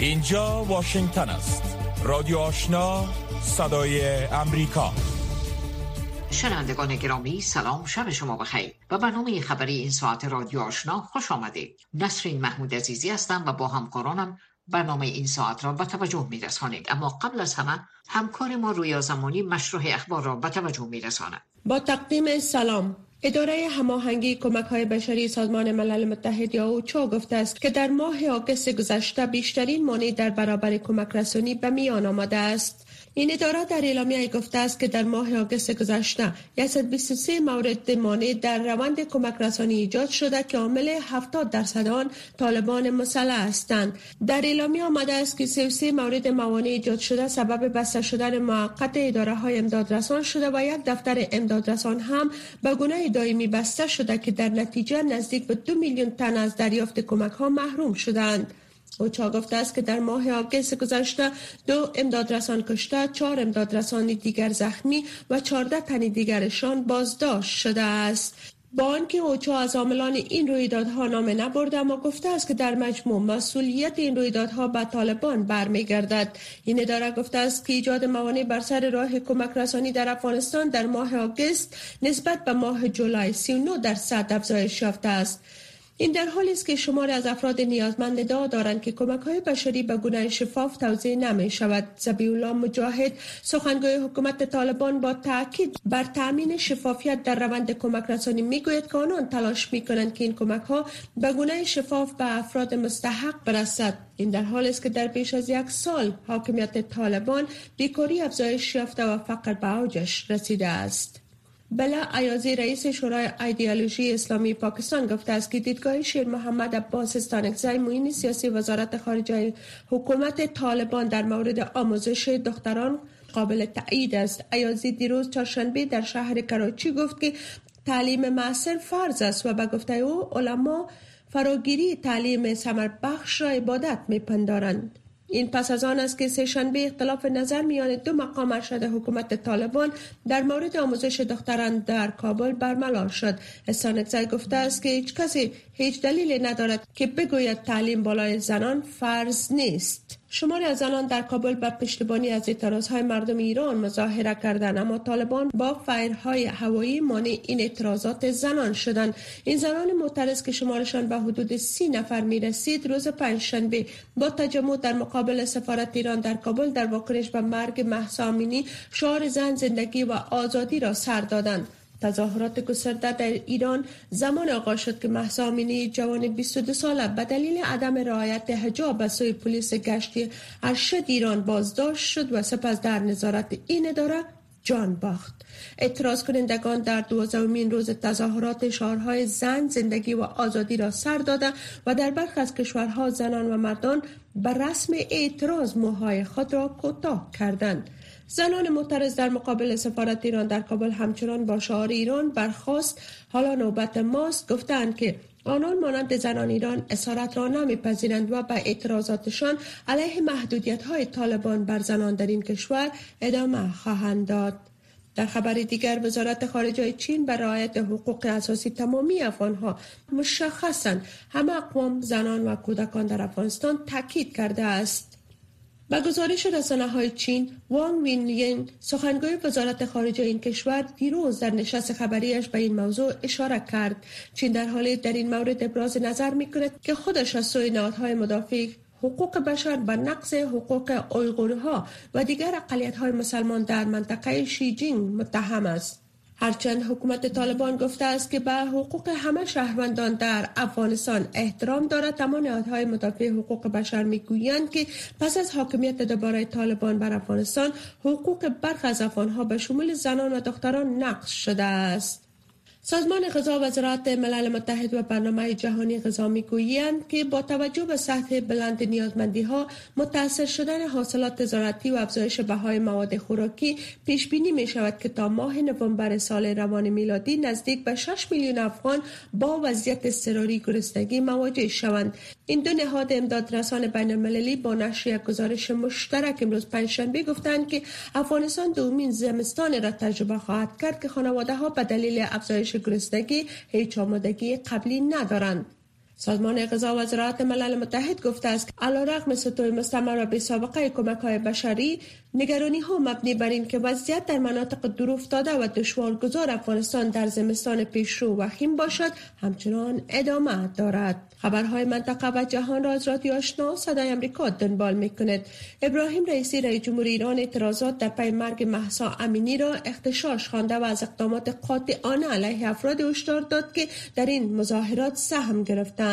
اینجا واشنگتن است. رادیو آشنا صدای امریکا. شنوندگان گرامی سلام شب شما بخیر. و برنامه خبری این ساعت رادیو آشنا خوش آمدید. نسرین محمود عزیزی هستم و با همکارانم برنامه این ساعت را به توجه می رسانید. اما قبل از همه همکار ما رویا زمانی مشروع اخبار را به توجه می رساند. با تقدیم سلام. اداره هماهنگی کمک های بشری سازمان ملل متحد یا اوچا گفته است که در ماه آگست گذشته بیشترین مانع در برابر کمک رسانی به میان آمده است. این اداره در اعلامیه گفته است که در ماه آگوست گذشته 123 مورد مانع در روند کمک رسانی ایجاد شده که عامل 70 درصد آن طالبان مسلح هستند. در اعلامیه آمده است که 33 مورد موانع ایجاد شده سبب بسته شدن موقت اداره های امدادرسان شده و یک دفتر امدادرسان هم به گونه دائمی بسته شده که در نتیجه نزدیک به دو میلیون تن از دریافت کمک ها محروم شدند. اوچا گفته است که در ماه آگست گذشته دو امدادرسان کشته چهار امدادرسان دیگر زخمی و چهارده تن دیگرشان بازداشت شده است. با آنکه اوچا از عاملان این رویدادها نام نبرده اما گفته است که در مجموع مسئولیت این رویدادها به طالبان برمیگردد. این اداره گفته است که ایجاد موانع بر سر راه کمک رسانی در افغانستان در ماه آگست نسبت به ماه جولای 39 درصد افزایش یافته است. این در حالی است که شمار از افراد نیازمند ادعا دارند که کمک های بشری به گونه شفاف توضیح نمی شود. زبی الله مجاهد سخنگوی حکومت طالبان با تاکید بر تامین شفافیت در روند کمک رسانی می گوید که آنان تلاش می کنند که این کمک ها به گونه شفاف به افراد مستحق برسد. این در حالی است که در بیش از یک سال حاکمیت طالبان بیکاری افزایش یافته و فقر به اوجش رسیده است. بلا ایازی رئیس شورای ایدئولوژی اسلامی پاکستان گفته است که دیدگاه شیر محمد عباس استانکزی معین سیاسی وزارت خارجه حکومت طالبان در مورد آموزش دختران قابل تایید است. ایازی دیروز چهارشنبه در شهر کراچی گفت که تعلیم معصر فرض است و به گفته او علما فراگیری تعلیم سمر بخش را عبادت میپندارند. این پس از آن است که سهشنبه اختلاف نظر میان دو مقام ارشد حکومت طالبان در مورد آموزش دختران در کابل برملا شد. استانکزی گفته است که هیچ کسی هیچ دلیلی ندارد که بگوید تعلیم بالای زنان فرض نیست. شماری از زنان در کابل به پشتیبانی از اعتراضهای مردم ایران مظاهره کردند اما طالبان با فایرهای هوایی مانع این اعتراضات زنان شدند. این زنان معترض که شمارشان به حدود سی نفر می رسید روز پنجشنبه با تجمع در مقابل سفارت ایران در کابل در واکنش به مرگ مهسا امینی شعار زن زندگی و آزادی را سر دادند. تظاهرات گسترده در ایران زمان آغاز شد که مهسا امینی جوان 22 ساله به دلیل عدم رعایت حجاب به سوی پلیس گشتی ارشد ایران بازداشت شد و سپس در نظارت این اداره جان باخت. اعتراض کنندگان در دوازدهمین روز تظاهرات شعارهای زن زندگی و آزادی را سر داده و در برخی از کشورها زنان و مردان به رسم اعتراض موهای خود را کوتاه کردند. زنان معترض در مقابل سفارت ایران در کابل همچنان با شعار ایران برخواست حالا نوبت ماست. گفتند که آنان مانند زنان ایران اسارت را نمیپذیرند و به اعتراضاتشان علیه محدودیت های طالبان بر زنان در این کشور ادامه خواهند داد. در خبر دیگر وزارت خارجه چین بر رعایت حقوق اساسی تمامی افغانها مشخصا همه اقوام زنان و کودکان در افغانستان تاکید کرده است. با گزارش رسانه های چین وانگ وین سخنگوی وزارت خارجه این کشور دیروز در نشست خبریش به این موضوع اشاره کرد. چین در حالی در این مورد ابراز نظر می کند که خودش از سوی نهادهای مدافع حقوق بشر به نقض حقوق اویغورها و دیگر اقلیت های مسلمان در منطقه شیجینگ متهم است. هرچند حکومت طالبان گفته است که به حقوق همه شهروندان در افغانستان احترام دارد اما نهادهای مدافع حقوق بشر می‌گویند که پس از حاکمیت دوباره طالبان بر افغانستان حقوق برخی از افغانها به شمول زنان و دختران نقض شده است. سازمان غذا و زراعت ملل متحد و برنامه جهانی غذا می‌گویند که با توجه به سطح بلند نیازمندی ها متاثر شدن حاصلات زراعتی و افزایش بهای مواد خوراکی پیش بینی می شود که تا ماه نوامبر سال روان میلادی نزدیک به 6 میلیون افغان با وضعیت اضطراری گرسنگی مواجه شوند. این دو نهاد امداد رسان بین المللی با نشر یک گزارش مشترک امروز پنجشنبه گفتند که افغانستان دومین زمستان را تجربه خواهد کرد که خانواده ها به دلیل افزایش گرسنگی هیچ آمادگی قبلی ندارند. سازمان غذا و زراعت ملل متحد گفته است که علیرغم سطوح مستمر و سابقه کمک های بشری نگرانی ها مبنی بر این که وضعیت در مناطق دور افتاده و دشوارگذار افغانستان در زمستان پیشرو وخیم باشد همچنان ادامه دارد. خبرهای منطقه و جهان را از رادیو آشنا صدای امریکا دنبال می کند ابراهیم رئیسی رئیس جمهوری ایران اعتراضات در پی مرگ محسا امینی را اختشاش خوانده و از اقدامات قاطعانه علیه افراد هشدار داد که در این مظاهرات سهم گرفتند.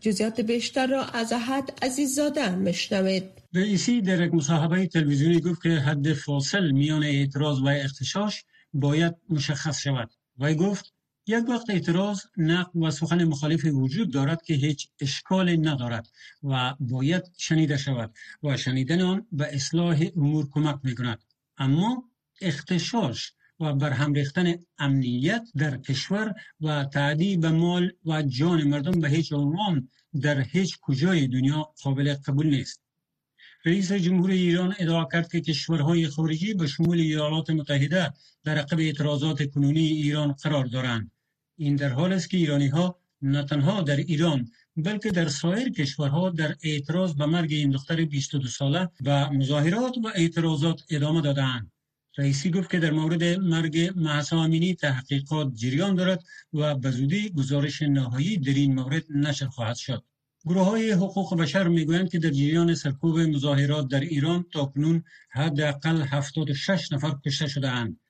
جزیات بیشتر را از احد عزیززاده مشنوید رئیسی در یک مصاحبه تلویزیونی گفت که حد فاصل میان اعتراض و اختشاش باید مشخص شود و گفت یک وقت اعتراض نقد و سخن مخالف وجود دارد که هیچ اشکال ندارد و باید شنیده شود و شنیدن آن به اصلاح امور کمک می کند اما اختشاش و برهم ریختن امنیت در کشور و تعدی به مال و جان مردم به هیچ عنوان در هیچ کجای دنیا قابل قبول نیست. رئیس جمهور ایران ادعا کرد که کشورهای خارجی به شمول ایالات متحده در عقب اعتراضات کنونی ایران قرار دارند. این در حال است که ایرانی ها نه تنها در ایران بلکه در سایر کشورها در اعتراض به مرگ این دختر 22 ساله و مظاهرات و اعتراضات ادامه دادند رئیسی گفت که در مورد مرگ محسا امینی تحقیقات جریان دارد و به زودی گزارش نهایی در این مورد نشر خواهد شد. گروه های حقوق بشر می‌گویند که در جریان سرکوب مظاهرات در ایران تاکنون حداقل 76 نفر کشته شده اند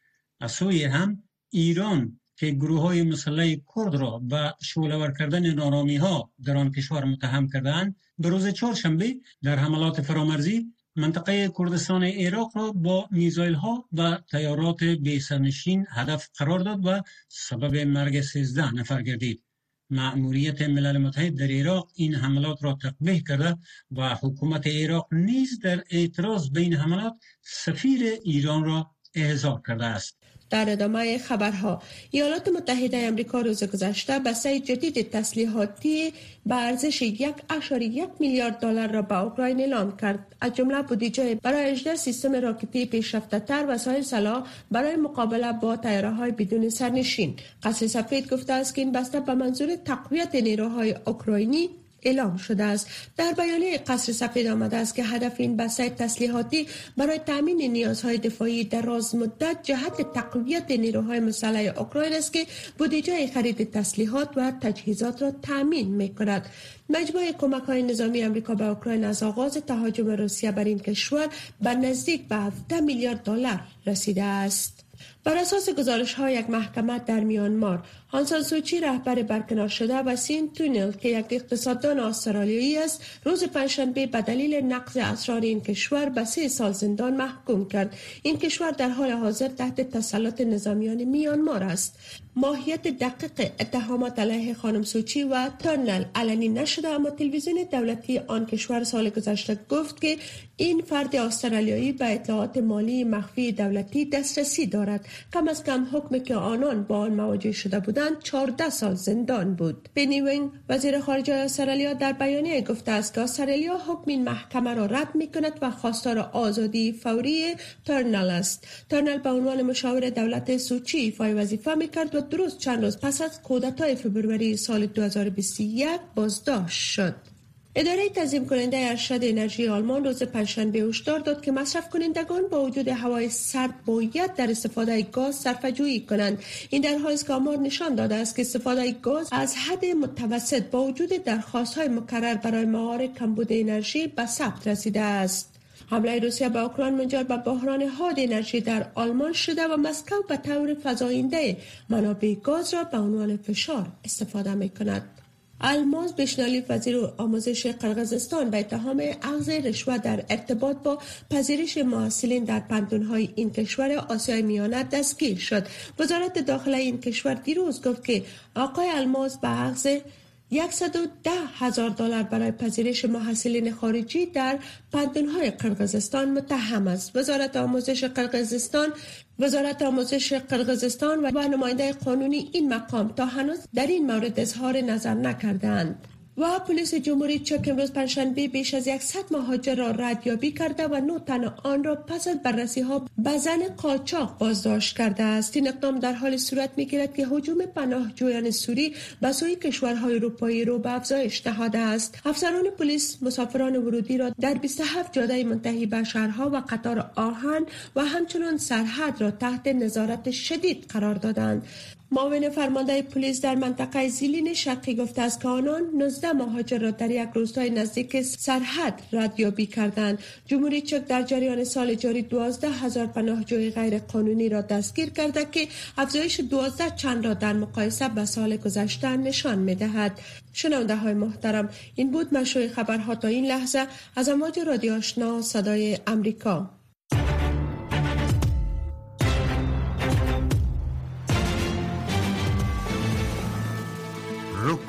از سوی هم ایران که گروه های مسلح کرد را به شولور کردن نارامی ها در آن کشور متهم کردند به روز چهارشنبه در حملات فرامرزی منطقه کردستان عراق را با میزایل ها و تیارات بیسرنشین هدف قرار داد و سبب مرگ 13 نفر گردید. مأموریت ملل متحد در عراق این حملات را تقبیح کرده و حکومت عراق نیز در اعتراض بین حملات سفیر ایران را احضار کرده است. در ادامه خبرها. ایالات متحده امریکا روز گذشته بسته جدید تسلیحاتی به ارزش یک یک میلیارد دلار را به اوکراین اعلام کرد. از جمله بودجه برای اجرای سیستم راکتی پیشرفته تر و سایر سلاح برای مقابله با تیاره های بدون سرنشین. قصر سفید گفته است که این بسته به منظور تقویت نیروهای اوکراینی اعلام شده است. در بیانیه قصر سفید آمده است که هدف این بسته تسلیحاتی برای تامین نیازهای دفاعی در راز مدت جهت تقویت نیروهای مسلح اوکراین است که بودجه خرید تسلیحات و تجهیزات را تامین می کند مجموعه کمک های نظامی امریکا به اوکراین از آغاز تهاجم روسیه بر این کشور به نزدیک به 17 میلیارد دلار رسیده است. بر اساس گزارش های یک محکمه در میانمار هانسان سوچی رهبر برکنار شده و سین تونل که یک اقتصاددان استرالیایی است روز پنجشنبه به دلیل نقض اسرار این کشور به سه سال زندان محکوم کرد. این کشور در حال حاضر تحت تسلط نظامیان میانمار است. ماهیت دقیق اتهامات علیه خانم سوچی و تونل علنی نشده اما تلویزیون دولتی آن کشور سال گذشته گفت که این فرد استرالیایی به اطلاعات مالی مخفی دولتی دسترسی دارد. کم از کم حکم که آنان با آن مواجه شده بودند 14 سال زندان بود. بنی وزیر خارجه استرالیا در بیانیه گفته است که استرالیا حکم این محکمه را رد می کند و خواستار آزادی فوری ترنل است. ترنل به عنوان مشاور دولت سوچی ایفای وظیفه می کرد و درست چند روز پس از کودتای فبروری سال 2021 بازداشت شد. اداره تنظیم کننده ارشد انرژی آلمان روز پنجشنبه هشدار داد که مصرف کنندگان با وجود هوای سرد باید در استفاده گاز صرفه‌جویی کنند این در حالی که آمار نشان داده است که استفاده گاز از حد متوسط با وجود درخواست های مکرر برای مهار کمبود انرژی به ثبت رسیده است حمله روسیه به اوکراین منجر به بحران حاد انرژی در آلمان شده و مسکو به طور فزاینده منابع گاز را به عنوان فشار استفاده می کند. الماز بشنالی وزیر آموزش قرقزستان به اتهام اخذ رشوه در ارتباط با پذیرش محصلین در پنتونهای این کشور آسیای میانه دستگیر شد. وزارت داخله این کشور دیروز گفت که آقای الماز به اخذ 110 هزار دلار برای پذیرش محصلین خارجی در پنتونهای قرقزستان متهم است. وزارت آموزش قرقزستان وزارت آموزش قرقزستان و نماینده قانونی این مقام تا هنوز در این مورد اظهار نظر نکردند و پلیس جمهوری چک امروز پنجشنبه بیش از 100 مهاجر را ردیابی کرده و نو تن آن را پس از بررسی ها به زن قاچاق بازداشت کرده است. این اقدام در حال صورت می‌گیرد که هجوم پناهجویان سوری به سوی کشورهای اروپایی رو به افزایش نهاده است. افسران پلیس مسافران ورودی را در 27 جاده منتهی به شهرها و قطار آهن و همچنان سرحد را تحت نظارت شدید قرار دادند. معاون فرمانده پلیس در منطقه زیلین شرقی گفته است که آنان 19 مهاجر را در یک روستای نزدیک سرحد ردیابی کردند. جمهوری چک در جریان سال جاری 12 هزار پناهجوی غیر قانونی را دستگیر کرده که افزایش 12 چند را در مقایسه به سال گذشته نشان می دهد شنونده های محترم این بود مشروع خبرها تا این لحظه. از امواج رادیو آشنا صدای امریکا.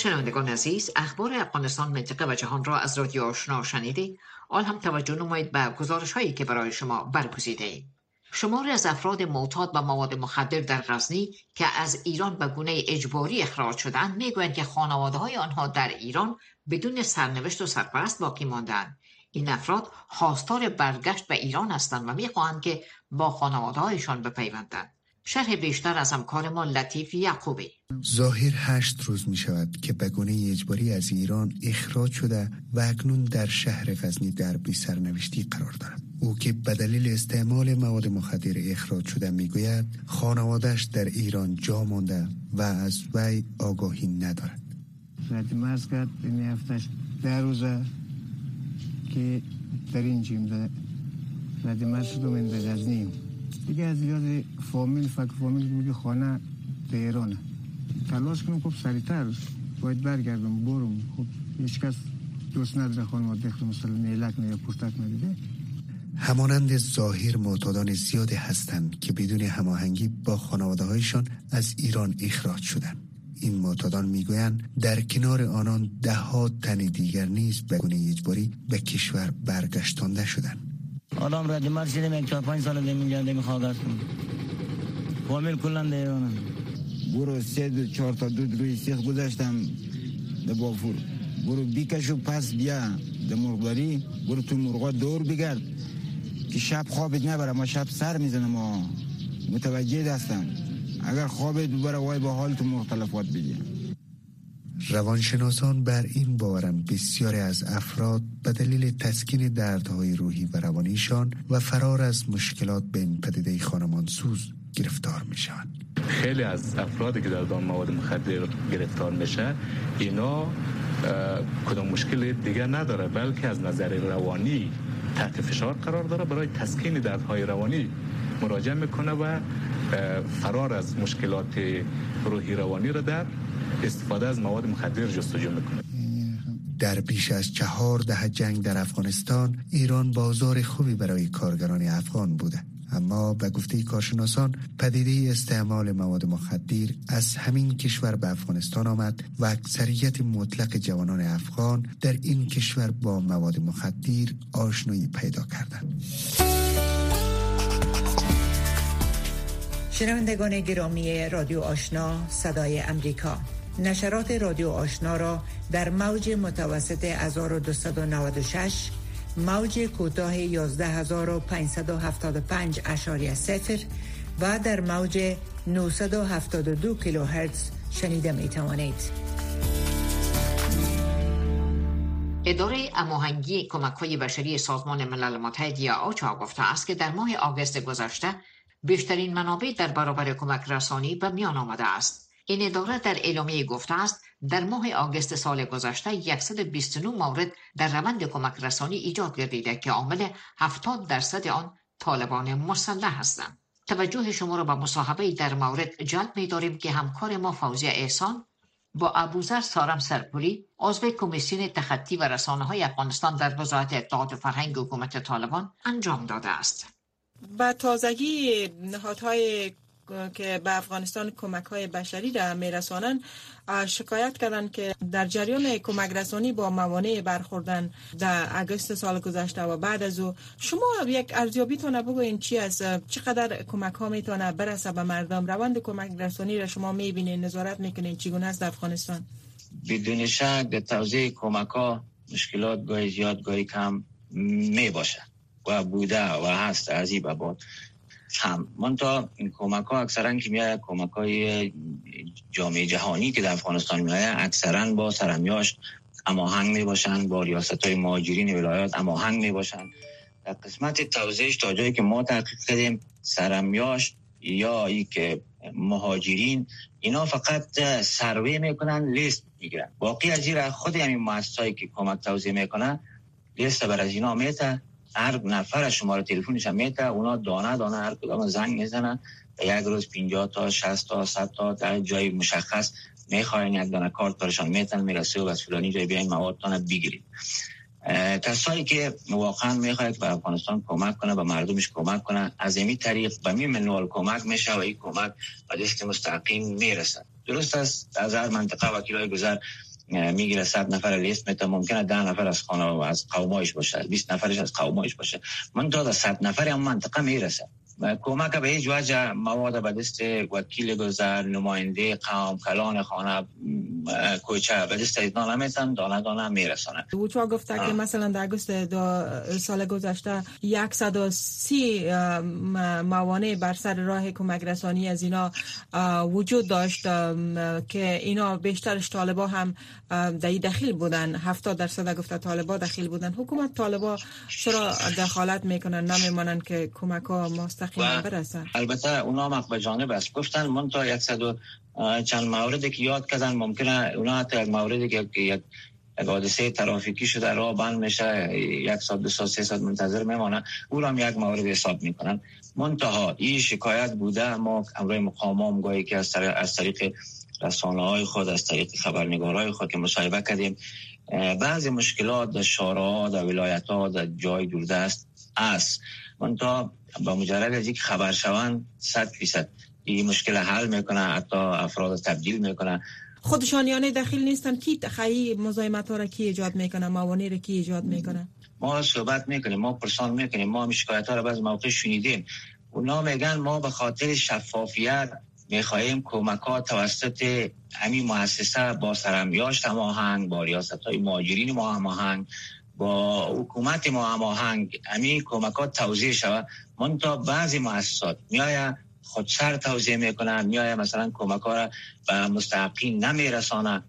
شنوندگان عزیز اخبار افغانستان منطقه و جهان را از رادیو آشنا شنیدید آن هم توجه نمایید به گزارش هایی که برای شما برگزیده ایم. شماری از افراد معتاد به مواد مخدر در غزنی که از ایران به گونه اجباری اخراج شدند می‌گویند که خانواده های آنها در ایران بدون سرنوشت و سرپرست باقی ماندند این افراد خواستار برگشت به ایران هستند و می‌خواهند که با خانواده هایشان بپیوندند. شرح بیشتر از همکار لطیف یعقوبی. ظاهر هشت روز می شود که به گونه اجباری از ایران اخراج شده و اکنون در شهر غزنی در بی سرنوشتی قرار دارد. او که به دلیل استعمال مواد مخدر اخراج شده می‌گوید خانوادش در ایران جا مانده و از وی آگاهی ندارد. مرز کرد این هفتش در روزه که در این جیم ده رد مرز این به غزنی. دیگه از یاد فامیل فکر فامیل میگه خانه تهرانه تلاش کنم خب سریعتر باید برگردم برم. خب هیچ کس دوست نداره خانواده دخل مثلا نیلک نه یا پرتک ندیده. همانند ظاهر معتادان زیاده هستند که بدون هماهنگی با خانواده هایشان از ایران اخراج شدند. این معتادان می‌گویند در کنار آنان ده ها تن دیگر نیز به گونه اجباری به کشور برگشتانده شدند. آدم رد مرد شدیم یک چهار پنج سال دیم اینجا دیم خواهد فامیل کلن ایران برو سه دو چهار تا دود روی سیخ گذاشتم به بافور برو بیکشو پس بیا مرغداری برو تو مرغا دور بگرد که شب خوابت نبره ما شب سر می‌زنم ما متوجه دستم اگر خوابت ببره وای با حال تو مرغ تلفات بگیر روانشناسان بر این باورم بسیاری از افراد به دلیل تسکین دردهای روحی و روانیشان و فرار از مشکلات به این پدیده خانمانسوز گرفتار میشن خیلی از افرادی که در دام مواد مخدر گرفتار میشه اینا کدام مشکل دیگه نداره بلکه از نظر روانی تحت فشار قرار داره. برای تسکین دردهای روانی مراجعه می‌کنه و فرار از مشکلات روحی روانی را در استفاده از مواد مخدر جستجو می‌کنه. در بیش از چهار ده جنگ در افغانستان ایران بازار خوبی برای کارگران افغان بوده اما به گفته کارشناسان پدیده استعمال مواد مخدر از همین کشور به افغانستان آمد و اکثریت مطلق جوانان افغان در این کشور با مواد مخدر آشنایی پیدا کردند. شنوندگان گرامی رادیو آشنا صدای امریکا نشرات رادیو آشنا را در موج متوسط 1296 موج کوتاه 11575 اشاری سفر و در موج 972 کیلوهرتز شنیده می توانید. اداره اماهنگی کمک های بشری سازمان ملل متحد یا آچا گفته است که در ماه آگست گذشته بیشترین منابع در برابر کمک رسانی به میان آمده است. این اداره در اعلامیه گفته است در ماه آگست سال گذشته 129 مورد در روند کمک رسانی ایجاد گردیده که عامل 70 درصد آن طالبان مسلح هستند. توجه شما را به مصاحبه در مورد جلب می داریم که همکار ما فوزی احسان با ابوذر سارم سرپوری عضو کمیسیون تخطی و رسانه های افغانستان در وزارت اطلاعات و فرهنگ حکومت طالبان انجام داده است با تازگی نهادهای که به افغانستان کمک های بشری را میرسانند شکایت کردند که در جریان کمک رسانی با موانع برخوردن در اگست سال گذشته و بعد از او شما یک ارزیابیتون بگوین چی است چقدر کمک ها می‌تونه برسه به مردم؟ روند کمک رسانی را شما می‌بینید نظارت می‌کنین چگونه است در افغانستان؟ بدون شک در توزیع کمک ها مشکلات گاهی زیاد گاهی کم می باشه و بوده و هست از این هم من این کمک ها اکثرا که میاد کمک های جامعه جهانی که در افغانستان میاد اکثرا با سرمیاش اماهنگ می باشن با ریاست های مهاجرین ولایات اماهنگ می باشن در قسمت توضیحش تا جایی که ما تحقیق کردیم سرمیاش یا ای که مهاجرین اینا فقط سروی می‌کنن لیست می‌گیرن. باقی از این خود همین مؤسسایی که کمک توضیح می‌کنن لیست بر از اینا میته هر نفر از شماره تلفنش هم میته اونا دانه دانه هر کدام زنگ می‌زنن یک روز 50 تا 60 تا 100 تا در جای مشخص می‌خواین یک دانه کارت برشان میتن می‌رسه و از فلانی جای بیاین موادتان بگیرید. کسایی که واقعا می‌خواید به افغانستان کمک کنه به مردمش کمک کنه از این طریق به می منوال کمک میشه و این کمک به دست مستقیم می‌رسه درست است از هر منطقه وکیلای گذر می‌گیره صد نفر لیست میته ممکنه ده نفر از خانه و از قومایش باشه 20 نفرش از قومایش باشه. من داد صد نفر هم منطقه می‌رسه. کمک به هیچ وجه مواد به دست وکیل گذر نماینده قوم کلان خانه کوچه به دست اینا نمیتن دانه دانه میرسانه چا گفته که مثلا در اگست دو سال گذشته 130 موانع بر سر راه کمک رسانی از اینا وجود داشت که اینا بیشترش طالبا هم در دخیل بودن. 70 درصد گفته طالبا دخیل بودن. حکومت طالبا چرا دخالت می‌کنن؟ نمیمانن که کمک ها مستقیم برسن. البته اونا هم به جانب است گفتن من تا 100 چند موردی که یاد کردن ممکنه اونا حتی یک موردی که یک حادثه ترافیکی شده راه بند میشه یک ساعت دو ساعت سه ساعت منتظر میمانه. او هم یک مورد حساب می‌کنن. منتها این شکایت بوده ما امروی مقامام گاهی که از طریق, از طریق رسانه های خود از طریق های خود که مصاحبه کردیم بعضی مشکلات در شارع در ولایت ها در جای دوردست است منتها با مجرد از اینکه خبر شوند صد فیصد. این مشکل حل می‌کنه حتی افراد تبدیل می‌کنه. خودشان یعنی دخیل نیستن. کی تخیی مزایمت ها را کی ایجاد می‌کنه؟ موانع را کی ایجاد می‌کنه؟ ما صحبت می‌کنیم ما پرسان می‌کنیم ما هم شکایت ها را بعض موقع شنیدیم. اونا میگن ما به خاطر شفافیت می‌خواهیم کمک ها توسط همین مؤسسه با سرمیاش هماهنگ با ریاست های مهاجرین ما هماهنگ با حکومت ما هماهنگ. همین کمک ها توضیح شود. تا بعضی مؤسسات میآید خودسر توضیح می‌کنن میآید مثلا کمک ها را به مستحقین نمیرسانه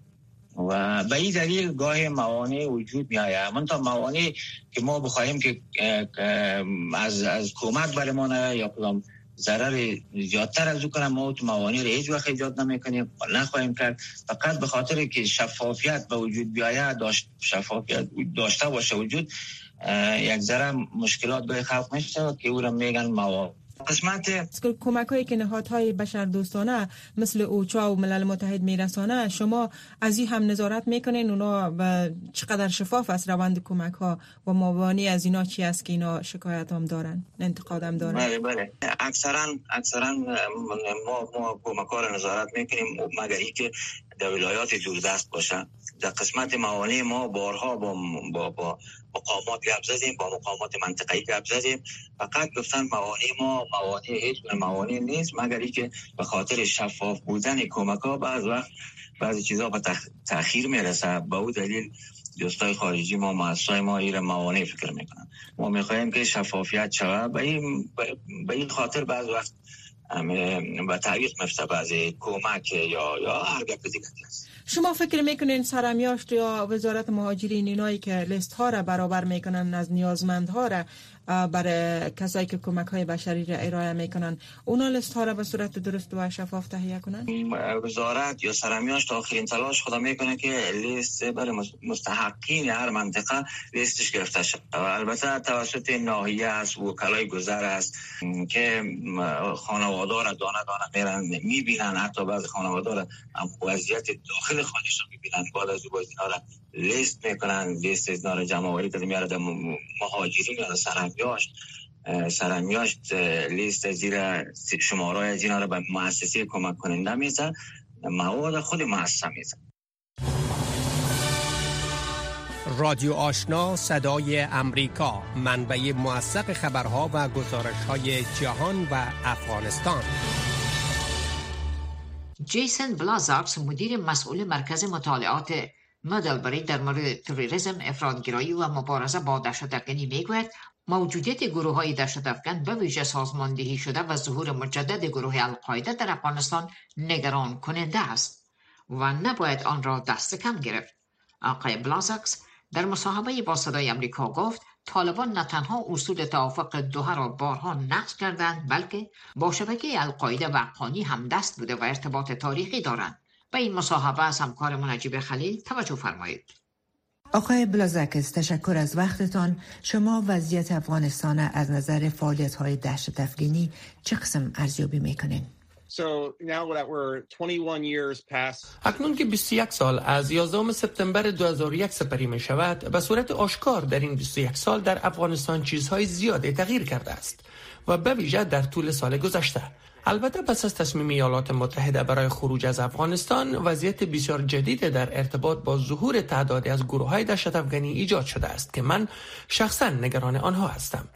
و به این دلیل گاه موانع وجود می من تا موانع که ما بخواهیم که از, از کمک برمانه یا کدام ضرر زیادتر از او کنم. ما تو موانع رو هیچ وقت ایجاد نمی‌کنیم. و نخواهیم کرد. فقط به خاطر که شفافیت به وجود بیاید داشت شفافیت داشته باشه وجود یک ذره مشکلات به خلق میشه که او را میگن مواد قسمت کمک هایی که نهادهای بشر دوستانه مثل اوچا و ملل متحد میرسانه شما از این هم نظارت می‌کنین؟ اونا و چقدر شفاف است روند کمک ها و موانی از اینا چی است که اینا شکایت هم دارن انتقاد هم دارن؟ بله بله. اکثرا اکثرا ما ما کمک ها نظارت می‌کنیم مگر که در ولایات دوردست باشن. در قسمت موانع ما بارها با, با, با مقامات گپ زدیم با مقامات منطقه‌ای گپ زدیم. فقط گفتن موانع ما موانع هیچ موانع نیست مگر که به خاطر شفاف بودن کمک ها بعض وقت بعضی چیزها به تاخیر می‌رسه. به او دلیل دوستای خارجی ما مؤسسای ما ایر موانع فکر می‌کنن. ما می‌خواهیم که شفافیت شود. به این, به خاطر بعض وقت و تعویق مفته بعضی کمک یا یا هر گپ دیگه شما فکر می‌کنین سرمیاشت یا وزارت مهاجرین اینایی که لیست ها را برابر می‌کنن از نیازمند ها را برای کسایی که کمک های بشری را ارائه می‌کنن اونا لیست ها را به صورت درست و شفاف تهیه کنن وزارت یا سرمیاش تا آخرین تلاش خدا می‌کنه که لیست برای مستحقین هر منطقه لیستش گرفته شد البته توسط ناحیه است وکلای گذر است که خانواده را دانه دانه میرن می‌بینن حتی بعض خانواده را وضعیت داخل خانش را می‌بینن بعد از او اینا را لیست می‌کنن لیست اینا را جمع آوری کرده میاره مهاجرین یا سرمیاش سرمیاش لیست زیر شماره از اینا را به مؤسسه کمک کننده میزن مواد خود مؤسسه میزن رادیو آشنا صدای امریکا منبع موثق خبرها و گزارش های جهان و افغانستان. جیسن بلازاکس مدیر مسئول مرکز مطالعات مدلبری در مورد تروریسم افرادگرایی و مبارزه با دهشت افغانی می‌گوید موجودیت گروه های دهشت افغان به ویژه سازماندهی شده و ظهور مجدد گروه القاعده در افغانستان نگران کننده است و نباید آن را دست کم گرفت آقای بلازاکس در مصاحبه با صدای امریکا گفت طالبان نه تنها اصول توافق دوها را بارها نقض کردند بلکه با شبکه القاعده و افغانی هم دست بوده و ارتباط تاریخی دارند به این مصاحبه از همکار منجیب خلیل توجه فرمایید. آقای بلازکس تشکر از وقتتان. شما وضعیت افغانستان از نظر فعالیت های دهشت افغانی چه قسم ارزیابی می‌کنین؟ اکنون که 21 سال از 11 سپتامبر 2001 سپری می شود به صورت آشکار در این 21 سال در افغانستان چیزهای زیاده تغییر کرده است و به ویژه در طول سال گذشته. البته پس از تصمیم ایالات متحده برای خروج از افغانستان وضعیت بسیار جدید در ارتباط با ظهور تعدادی از گروه های دشت افغانی ایجاد شده است که من شخصا نگران آنها هستم.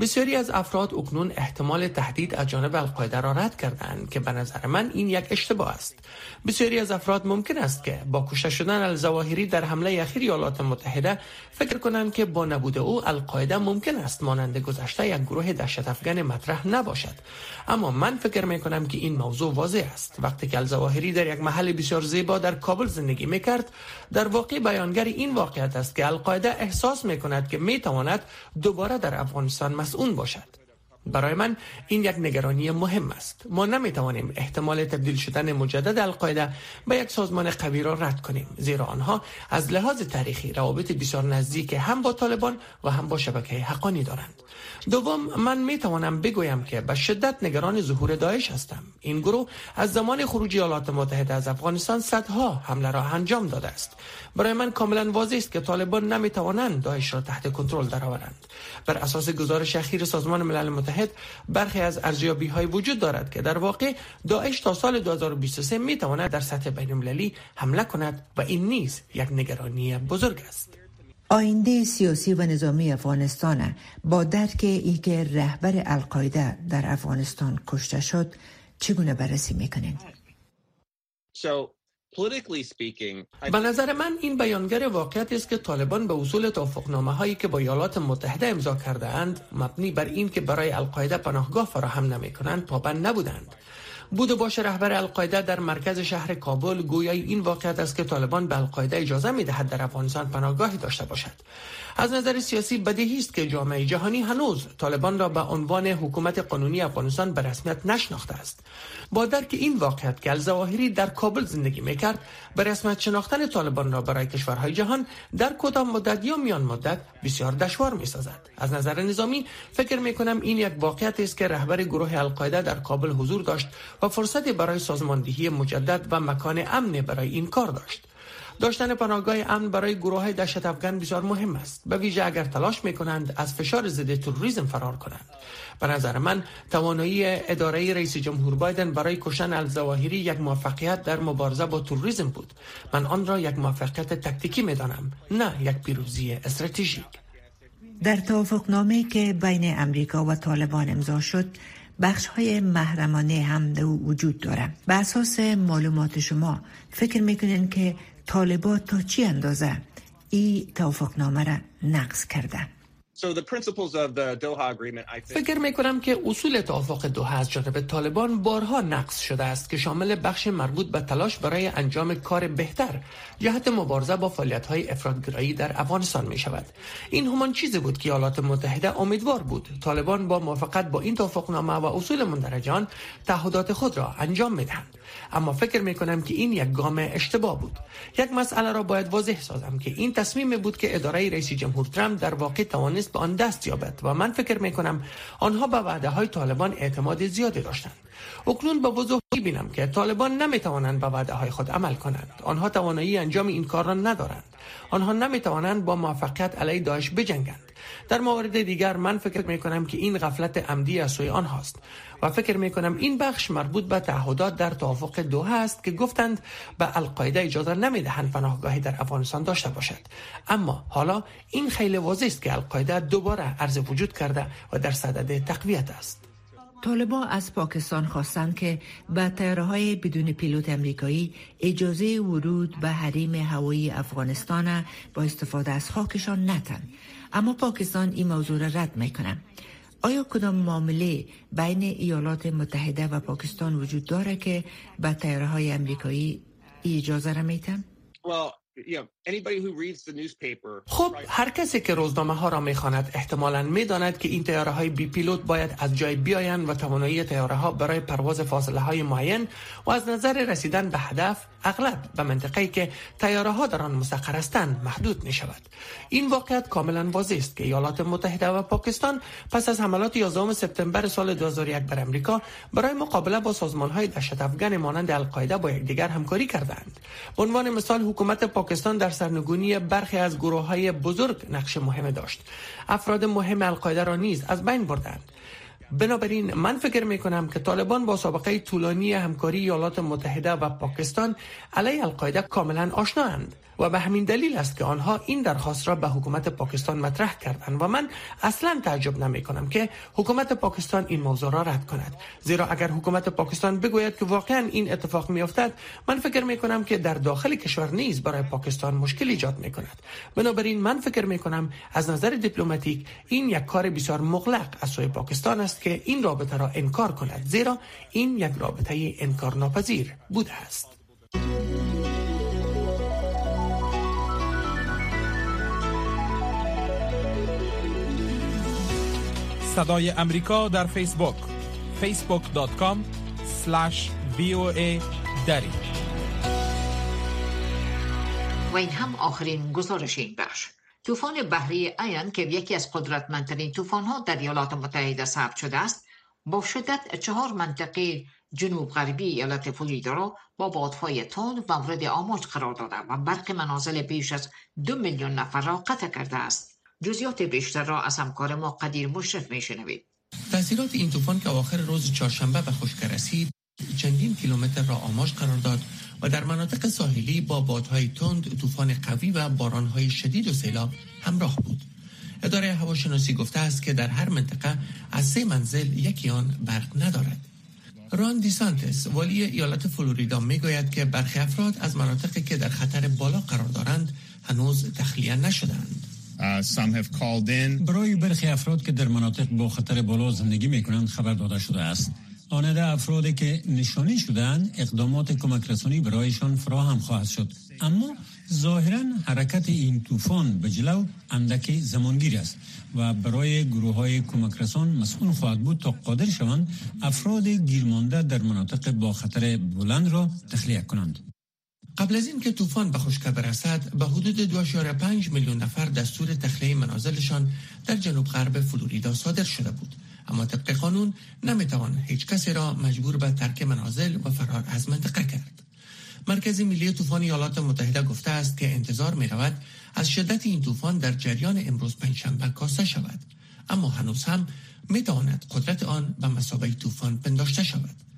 بسیاری از افراد اکنون احتمال تهدید از جانب القاعده را رد کردند که به نظر من این یک اشتباه است. بسیاری از افراد ممکن است که با کشته شدن الزواهری در حمله اخیر ایالات متحده فکر کنند که با نبود او القاعده ممکن است مانند گذشته یک گروه دهشت افغان مطرح نباشد. اما من فکر می کنم که این موضوع واضح است. وقتی که الزواهری در یک محل بسیار زیبا در کابل زندگی می کرد در واقع بیانگر این واقعیت است که القاعده احساس می کند که می تواند دوباره در افغانستان مسئول باشد. برای من این یک نگرانی مهم است. ما نمی توانیم احتمال تبدیل شدن مجدد القاعده به یک سازمان قوی را رد کنیم زیرا آنها از لحاظ تاریخی روابط بسیار نزدیک هم با طالبان و هم با شبکه حقانی دارند. دوم من می توانم بگویم که به شدت نگران ظهور داعش هستم. این گروه از زمان خروج ایالات متحده از افغانستان صدها حمله را انجام داده است. برای من کاملا واضح است که طالبان نمی توانند داعش را تحت کنترل درآورند. بر اساس گزارش اخیر سازمان ملل متحد برخی از ارزیابی های وجود دارد که در واقع داعش تا سال 2023 می تواند در سطح بین المللی حمله کند و این نیز یک نگرانی بزرگ است آینده سیاسی و نظامی افغانستان با درک ای که رهبر القاعده در افغانستان کشته شد چگونه بررسی می‌کنین؟ به نظر من این بیانگر واقعیت است که طالبان به اصول توافقنامه هایی که با ایالات متحده امضا کرده اند مبنی بر این که برای القاعده پناهگاه فراهم نمی کنند پابند نبودند. بود باش رهبر القاعده در مرکز شهر کابل گویای این واقعیت است که طالبان به القاعده اجازه می دهد در افغانستان پناهگاهی داشته باشد. از نظر سیاسی بدیهی است که جامعه جهانی هنوز طالبان را به عنوان حکومت قانونی افغانستان به رسمیت نشناخته است. با درک این واقعیت که الظواهری در کابل زندگی می‌کرد به رسمیت شناختن طالبان را برای کشورهای جهان در کدام مدت یا میان مدت بسیار دشوار می‌سازد. از نظر نظامی فکر می کنم این یک واقعیت است که رهبر گروه القاعده در کابل حضور داشت و فرصت برای سازماندهی مجدد و مکان امن برای این کار داشت. داشتن پناهگاه امن برای گروه های دشت افغان بسیار مهم است. به ویژه اگر تلاش می کنند از فشار ضد تروریسم فرار کنند. به نظر من توانایی اداره رئیس جمهور بایدن برای کشتن الزواهری یک موفقیت در مبارزه با تروریسم بود. من آن را یک موفقیت تکتیکی می دانم نه یک پیروزی استراتژیک. در توافقنامه که بین امریکا و طالبان امضا شد بخش های محرمانه هم وجود داره به اساس معلومات شما فکر می‌کنین که طالبات تا چی اندازه ای توافقنامه را نقض کرده فکر می کنم که اصول توافق دوها از جانب طالبان بارها نقص شده است که شامل بخش مربوط به تلاش برای انجام کار بهتر جهت مبارزه با فعالیت های افرادگرایی در افغانستان می شود این همان چیزی بود که ایالات متحده امیدوار بود. طالبان با موافقت با این توافقنامه و اصول مندرجان تعهدات خود را انجام می دهند اما فکر می کنم که این یک گام اشتباه بود. یک مسئله را باید واضح سازم که این تصمیم بود که اداره رئیس جمهور ترامپ در واقع توانست به آن دست یابد و من فکر می کنم آنها به وعده های طالبان اعتماد زیادی داشتند. اکنون با وضوح بینم که طالبان نمی توانند به وعده های خود عمل کنند. آنها توانایی انجام این کار را ندارند. آنها نمی توانند با موفقیت علیه داعش بجنگند. در مورد دیگر من فکر می کنم که این غفلت عمدی از سوی آنهاست و فکر می کنم این بخش مربوط به تعهدات در توافق دوحه است که گفتند به القاعده اجازه نمی دهند پناهگاهی در افغانستان داشته باشد. اما حالا این خیلی واضح است که القاعده دوباره عرض وجود کرده و در صدد تقویت است. طالبا از پاکستان خواستند که به تیاره های بدون پیلوت امریکایی اجازه ورود به حریم هوایی افغانستان با استفاده از خاکشان نتن. اما پاکستان این موضوع را رد می‌کنه آیا کدام معامله بین ایالات متحده و پاکستان وجود داره که به تیاره های امریکایی اجازه را میتن؟ خب هر کسی که روزنامه ها را می‌خواند احتمالا می‌داند که این تیاره های بی پیلوت باید از جای بیایند و توانایی تیاره ها برای پرواز فاصله های معین و از نظر رسیدن به هدف اغلب به منطقه‌ای که تیاره ها در آن مسخر هستند محدود می شود این واقعیت کاملا واضح است که ایالات متحده و پاکستان پس از حملات 11 سپتامبر سال 2001 بر امریکا برای مقابله با سازمان های دهشت افغان مانند القاعده با یکدیگر همکاری کردند. به عنوان مثال حکومت پاکستان در سرنگونی برخی از گروه های بزرگ نقش مهم داشت. افراد مهم القاعده را نیز از بین بردند. بنابراین من فکر می کنم که طالبان با سابقه طولانی همکاری ایالات متحده و پاکستان علیه القاعده کاملا آشنااند و به همین دلیل است که آنها این درخواست را به حکومت پاکستان مطرح کردند و من اصلا تعجب نمی کنم که حکومت پاکستان این موضوع را رد کند. زیرا اگر حکومت پاکستان بگوید که واقعا این اتفاق می افتد من فکر می کنم که در داخل کشور نیز برای پاکستان مشکل ایجاد می کند بنابراین من فکر می کنم از نظر دیپلماتیک این یک کار بسیار مغلق از سوی پاکستان است که این رابطه را انکار کند. زیرا این یک رابطه انکار ناپذیر بوده است. صدای امریکا در فیسبوک. facebook.com voa دری. و این هم آخرین گزارش این بخش. طوفان بحری ایان که یکی از قدرتمندترین طوفان ها در ایالات متحده ثبت شده است با شدت چهار منطقه جنوب غربی ایالت فلوریدا را با بادهای تند مورد آماج قرار داده و برق منازل بیش از دو میلیون نفر را قطع کرده است. جزیات بیشتر را از همکار ما قدیر مشرف میشنوید. تاثیرات این طوفان که آخر روز چهارشنبه به خشک رسید چندین کیلومتر را آماج قرار داد و در مناطق ساحلی با بادهای تند طوفان قوی و بارانهای شدید و سیلاب همراه بود. اداره هواشناسی گفته است که در هر منطقه از سه منزل یکی آن برق ندارد. ران دیسانتس والی ایالت فلوریدا می‌گوید که برخی افراد از مناطقی که در خطر بالا قرار دارند هنوز تخلیه نشدند برای برخی افراد که در مناطق با خطر بالا زندگی می کنند خبر داده شده است. آنده افرادی که نشانی شدند اقدامات کمک رسانی برایشان فراهم خواهد شد. اما ظاهرا حرکت این طوفان به جلو اندک زمانگیر است و برای گروه های کمک رسان مسئول خواهد بود تا قادر شوند افراد گیرمانده در مناطق با خطر بلند را تخلیه کنند. قبل از اینکه طوفان به خشکه برسد به حدود 2.5 میلیون نفر دستور تخلیه منازلشان در جنوب غرب فلوریدا صادر شده بود. اما طبق قانون نمی‌توان هیچ کسی را مجبور به ترک منازل و فرار از منطقه کرد. مرکز ملی طوفان ایالات متحده گفته است که انتظار می رود از شدت این طوفان در جریان امروز پنجشنبه کاسته شود. اما هنوز هم می تواند قدرت آن به مسابقه طوفان پنداشته شود.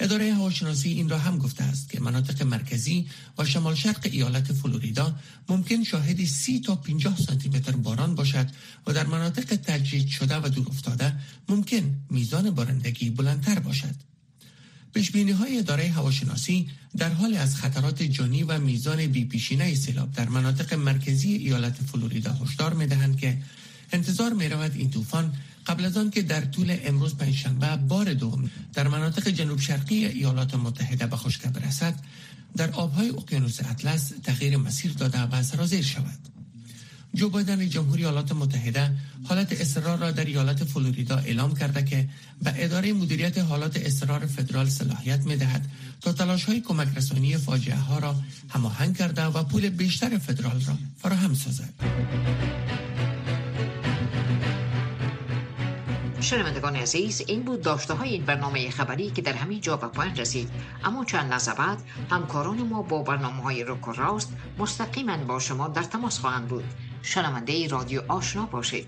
اداره هواشناسی این را هم گفته است که مناطق مرکزی و شمال شرق ایالت فلوریدا ممکن شاهد سی تا 50 سانتی متر باران باشد و در مناطق تجدید شده و دور افتاده ممکن میزان بارندگی بلندتر باشد. پیشبینی های اداره هواشناسی در حال از خطرات جانی و میزان بیپیشینه سیلاب در مناطق مرکزی ایالت فلوریدا هشدار می دهند که انتظار می رود این طوفان قبل از آن که در طول امروز پنجشنبه بار دوم در مناطق جنوب شرقی ایالات متحده به خشک برسد در آبهای اقیانوس اطلس تغییر مسیر داده و سرازیر شود جو بایدن جمهوری ایالات متحده حالت اضطرار را در ایالت فلوریدا اعلام کرده که به اداره مدیریت حالات اضطرار فدرال صلاحیت می دهد تا تلاش های کمک رسانی فاجعه ها را هماهنگ کرده و پول بیشتر فدرال را فراهم سازد. شنوندگان عزیز این بود داشته های این برنامه خبری که در همین جا به پایان رسید. اما چند لحظه بعد همکاران ما با برنامه های رک و راست مستقیما با شما در تماس خواهند بود. شنونده رادیو آشنا باشید.